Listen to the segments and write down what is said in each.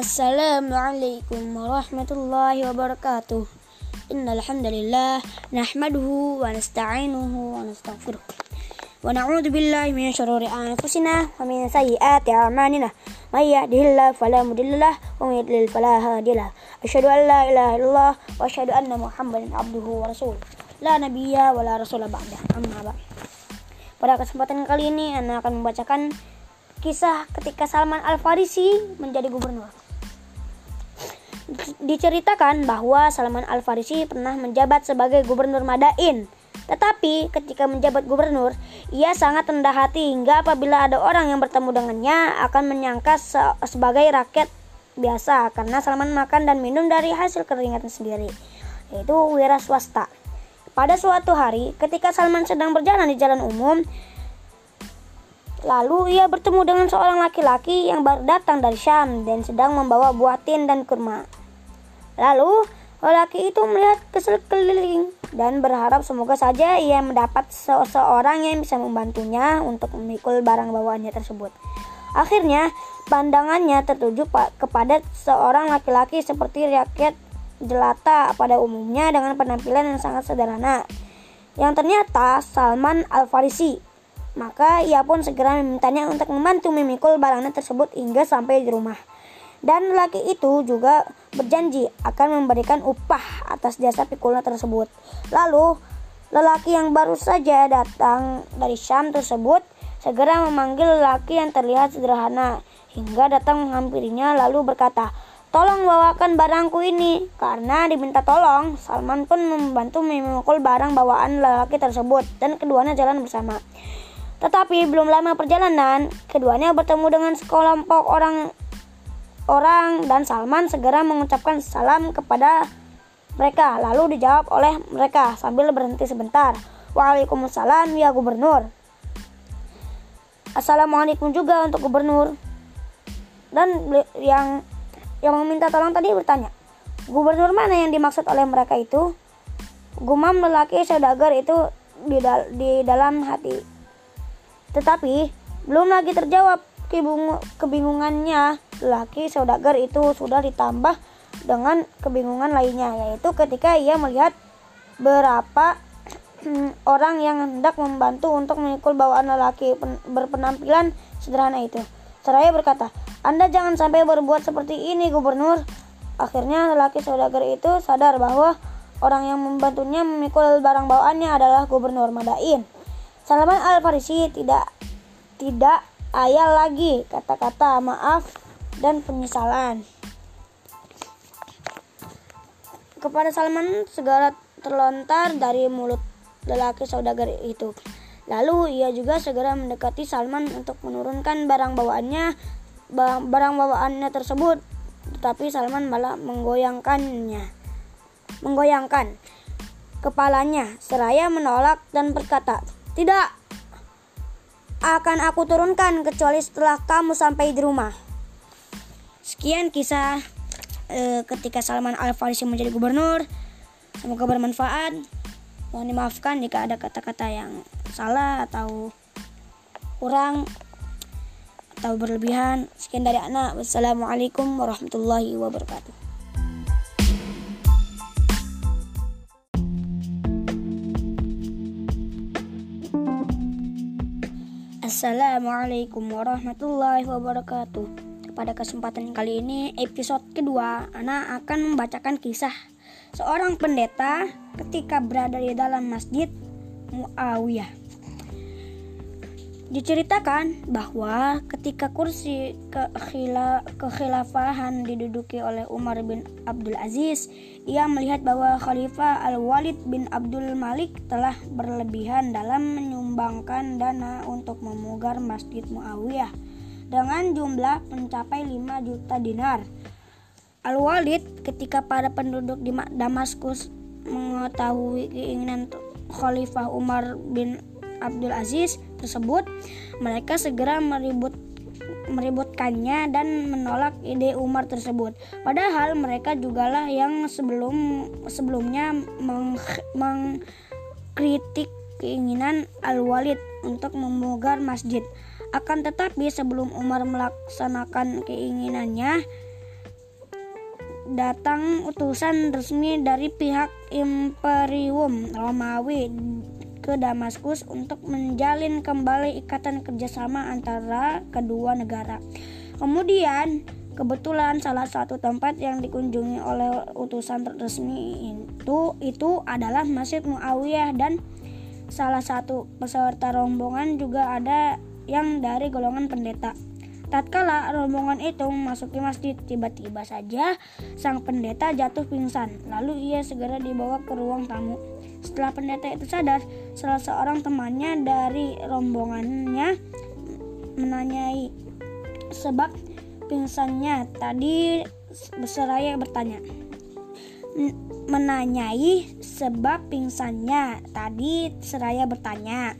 Assalamualaikum warahmatullahi wabarakatuh. Innal hamdalillah nahmaduhu wa nasta'inuhu wa nastaghfiruh. Wa na'udzu billahi min shururi anfusina wa min sayyiati a'malina. May yahdihillahu fala mudhillalah wa may yudlil fala hadiyalah. Asyhadu an la ilaha illallah wa asyhadu anna Muhammadan abduhu wa rasuluh. La nabiyya wa la rasula ba'da. Amma ba'd. Pada kesempatan kali ini Ana akan membacakan kisah ketika Salman Al-Farisi menjadi gubernur. Diceritakan bahwa Salman Al-Farisi pernah menjabat sebagai gubernur Madain. Tetapi ketika menjabat gubernur, ia sangat rendah hati hingga apabila ada orang yang bertemu dengannya akan menyangka se sebagai rakyat biasa karena Salman makan dan minum dari hasil keringatnya sendiri, yaitu wira swasta. Pada suatu hari, ketika Salman sedang berjalan di jalan umum, Lalu ia bertemu dengan seorang laki-laki yang baru datang dari Syam dan sedang membawa buah tin dan kurma. Lalu lelaki itu melihat ke sekeliling dan berharap semoga saja ia mendapat seseorang yang bisa membantunya untuk memikul barang bawaannya tersebut. Akhirnya, pandangannya tertuju kepada seorang laki-laki seperti rakyat jelata pada umumnya dengan penampilan yang sangat sederhana. Yang ternyata Salman Al-Farisi maka ia pun segera memintanya untuk membantu memikul barangnya tersebut hingga sampai di rumah. Dan lelaki itu juga berjanji akan memberikan upah atas jasa pikulnya tersebut. Lalu, lelaki yang baru saja datang dari Syam tersebut segera memanggil lelaki yang terlihat sederhana hingga datang menghampirinya lalu berkata, Tolong bawakan barangku ini. Karena diminta tolong, Salman pun membantu memikul barang bawaan lelaki tersebut dan keduanya jalan bersama. Tetapi belum lama perjalanan, keduanya bertemu dengan sekelompok orang orang dan Salman segera mengucapkan salam kepada mereka. Lalu dijawab oleh mereka sambil berhenti sebentar. Waalaikumsalam ya gubernur. Assalamualaikum juga untuk gubernur. Dan yang yang meminta tolong tadi bertanya, gubernur mana yang dimaksud oleh mereka itu? Gumam lelaki saudagar itu di, dal di dalam hati tetapi belum lagi terjawab kebingungannya, laki saudagar itu sudah ditambah dengan kebingungan lainnya, yaitu ketika ia melihat berapa orang yang hendak membantu untuk memikul bawaan lelaki berpenampilan sederhana itu. Seraya berkata, Anda jangan sampai berbuat seperti ini, gubernur. Akhirnya lelaki saudagar itu sadar bahwa orang yang membantunya memikul barang bawaannya adalah gubernur Madain. Salman Al-Farisi tidak tidak ayal lagi kata-kata maaf dan penyesalan. Kepada Salman segera terlontar dari mulut lelaki saudagar itu. Lalu ia juga segera mendekati Salman untuk menurunkan barang bawaannya barang bawaannya tersebut. Tetapi Salman malah menggoyangkannya. Menggoyangkan kepalanya seraya menolak dan berkata, tidak, akan aku turunkan kecuali setelah kamu sampai di rumah. Sekian kisah e, ketika Salman Al Farisi menjadi gubernur. Semoga bermanfaat. Mohon dimaafkan jika ada kata-kata yang salah atau kurang atau berlebihan. Sekian dari anak. Wassalamualaikum warahmatullahi wabarakatuh. Assalamualaikum warahmatullahi wabarakatuh. Pada kesempatan kali ini, episode kedua, Ana akan membacakan kisah seorang pendeta ketika berada di dalam masjid Muawiyah. Diceritakan bahwa ketika kursi kekhilafahan diduduki oleh Umar bin Abdul Aziz, ia melihat bahwa Khalifah Al-Walid bin Abdul Malik telah berlebihan dalam menyumbangkan dana untuk memugar Masjid Muawiyah dengan jumlah mencapai 5 juta dinar. Al-Walid ketika para penduduk di Damaskus mengetahui keinginan Khalifah Umar bin Abdul Aziz tersebut, mereka segera meribut meributkannya dan menolak ide Umar tersebut. Padahal mereka jugalah yang sebelum sebelumnya meng, mengkritik keinginan Al-Walid untuk memugar masjid. Akan tetapi sebelum Umar melaksanakan keinginannya, datang utusan resmi dari pihak Imperium Romawi ke Damaskus untuk menjalin kembali ikatan kerjasama antara kedua negara. Kemudian, kebetulan salah satu tempat yang dikunjungi oleh utusan resmi itu itu adalah Masjid Muawiyah dan salah satu peserta rombongan juga ada yang dari golongan pendeta. Tatkala rombongan itu memasuki masjid, tiba-tiba saja sang pendeta jatuh pingsan. Lalu ia segera dibawa ke ruang tamu. Setelah pendeta itu sadar, salah seorang temannya dari rombongannya menanyai sebab pingsannya. Tadi berseraya bertanya. Menanyai sebab pingsannya. Tadi seraya bertanya.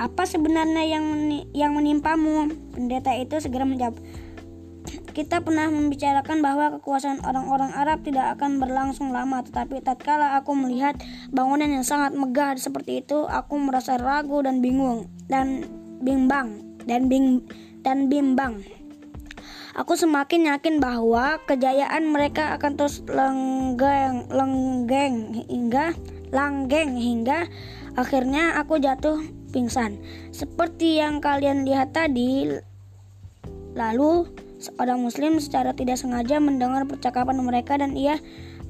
Apa sebenarnya yang yang menimpamu? Pendeta itu segera menjawab. Kita pernah membicarakan bahwa kekuasaan orang-orang Arab tidak akan berlangsung lama, tetapi tatkala aku melihat bangunan yang sangat megah seperti itu, aku merasa ragu dan bingung dan bimbang dan bing dan bimbang. Aku semakin yakin bahwa kejayaan mereka akan terus lenggeng, lenggeng hingga langgeng hingga akhirnya aku jatuh pingsan. Seperti yang kalian lihat tadi, lalu seorang muslim secara tidak sengaja mendengar percakapan mereka dan ia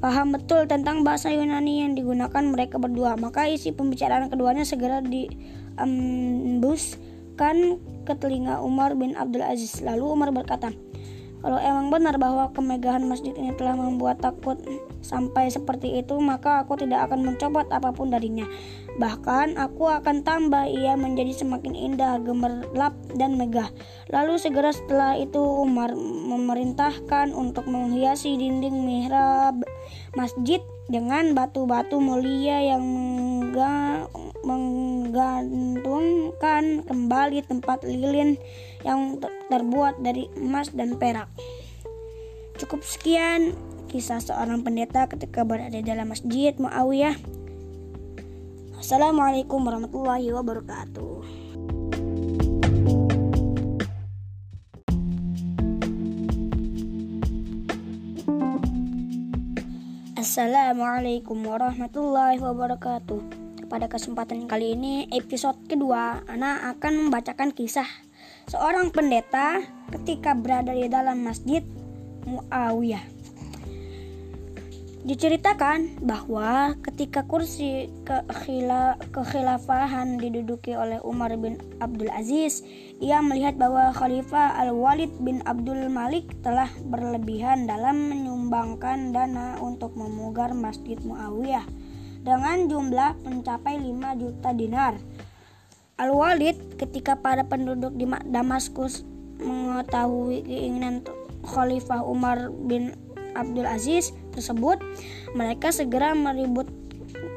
paham betul tentang bahasa Yunani yang digunakan mereka berdua. Maka isi pembicaraan keduanya segera diembuskan ke telinga Umar bin Abdul Aziz. Lalu Umar berkata, kalau emang benar bahwa kemegahan masjid ini telah membuat takut sampai seperti itu, maka aku tidak akan mencopot apa pun darinya. Bahkan aku akan tambah ia menjadi semakin indah, gemerlap, dan megah. Lalu segera setelah itu Umar memerintahkan untuk menghiasi dinding mihrab masjid dengan batu-batu mulia yang menggantungkan kembali tempat lilin yang terbuat dari emas dan perak. Cukup sekian kisah seorang pendeta ketika berada dalam masjid Muawiyah. Assalamualaikum warahmatullahi wabarakatuh. Assalamualaikum warahmatullahi wabarakatuh. Pada kesempatan kali ini, episode kedua, Ana akan membacakan kisah seorang pendeta ketika berada di dalam masjid Muawiyah. Diceritakan bahwa ketika kursi kekhilafahan diduduki oleh Umar bin Abdul Aziz, ia melihat bahwa Khalifah Al-Walid bin Abdul Malik telah berlebihan dalam menyumbangkan dana untuk memugar Masjid Muawiyah dengan jumlah mencapai 5 juta dinar. Al-Walid ketika para penduduk di Damaskus mengetahui keinginan Khalifah Umar bin Abdul Aziz tersebut, mereka segera meribut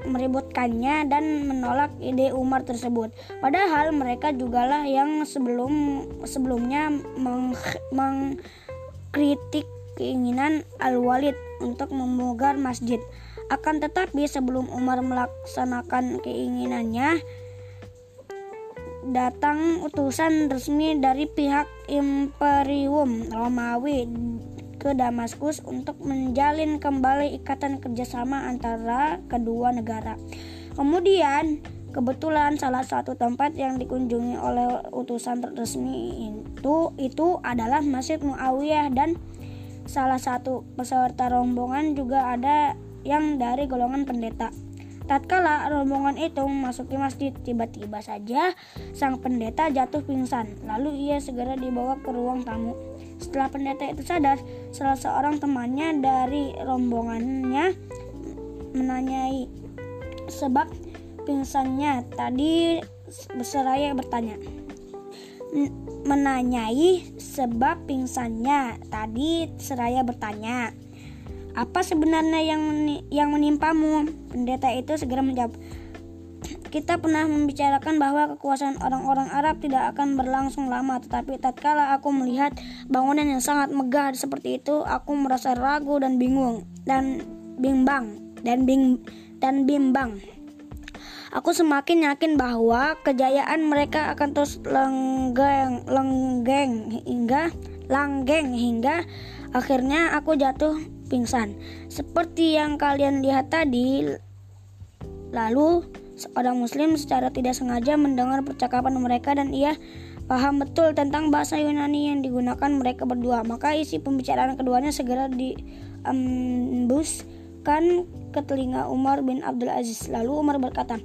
meributkannya dan menolak ide Umar tersebut. Padahal mereka jugalah yang sebelum sebelumnya meng, mengkritik keinginan Al-Walid untuk memugar masjid. Akan tetapi sebelum Umar melaksanakan keinginannya, datang utusan resmi dari pihak Imperium Romawi ke Damaskus untuk menjalin kembali ikatan kerjasama antara kedua negara. Kemudian, kebetulan salah satu tempat yang dikunjungi oleh utusan resmi itu itu adalah Masjid Muawiyah dan salah satu peserta rombongan juga ada yang dari golongan pendeta. Tatkala rombongan itu memasuki masjid, tiba-tiba saja sang pendeta jatuh pingsan. Lalu ia segera dibawa ke ruang tamu. Setelah pendeta itu sadar, salah seorang temannya dari rombongannya menanyai sebab pingsannya. Tadi berseraya bertanya. Menanyai sebab pingsannya. Tadi seraya bertanya. Apa sebenarnya yang yang menimpamu? Pendeta itu segera menjawab. Kita pernah membicarakan bahwa kekuasaan orang-orang Arab tidak akan berlangsung lama, tetapi tatkala aku melihat bangunan yang sangat megah seperti itu, aku merasa ragu dan bingung dan bimbang dan bing dan bimbang. Aku semakin yakin bahwa kejayaan mereka akan terus lenggeng, lenggeng hingga langgeng hingga akhirnya aku jatuh pingsan. Seperti yang kalian lihat tadi, lalu seorang muslim secara tidak sengaja mendengar percakapan mereka dan ia paham betul tentang bahasa Yunani yang digunakan mereka berdua. Maka isi pembicaraan keduanya segera diembuskan ke telinga Umar bin Abdul Aziz. Lalu Umar berkata,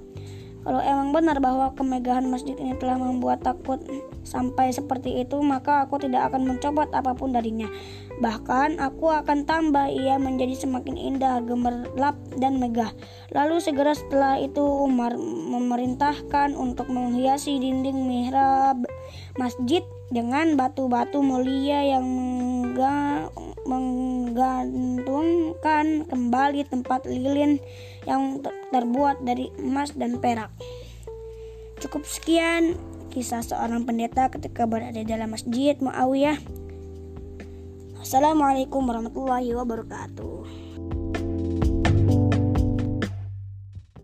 kalau emang benar bahwa kemegahan masjid ini telah membuat takut sampai seperti itu, maka aku tidak akan mencopot apa pun darinya. Bahkan aku akan tambah ia menjadi semakin indah, gemerlap, dan megah. Lalu segera setelah itu Umar memerintahkan untuk menghiasi dinding mihrab masjid dengan batu-batu mulia yang menggantungkan kembali tempat lilin yang terbuat dari emas dan perak. Cukup sekian kisah seorang pendeta ketika berada dalam masjid Muawiyah. Assalamualaikum warahmatullahi wabarakatuh.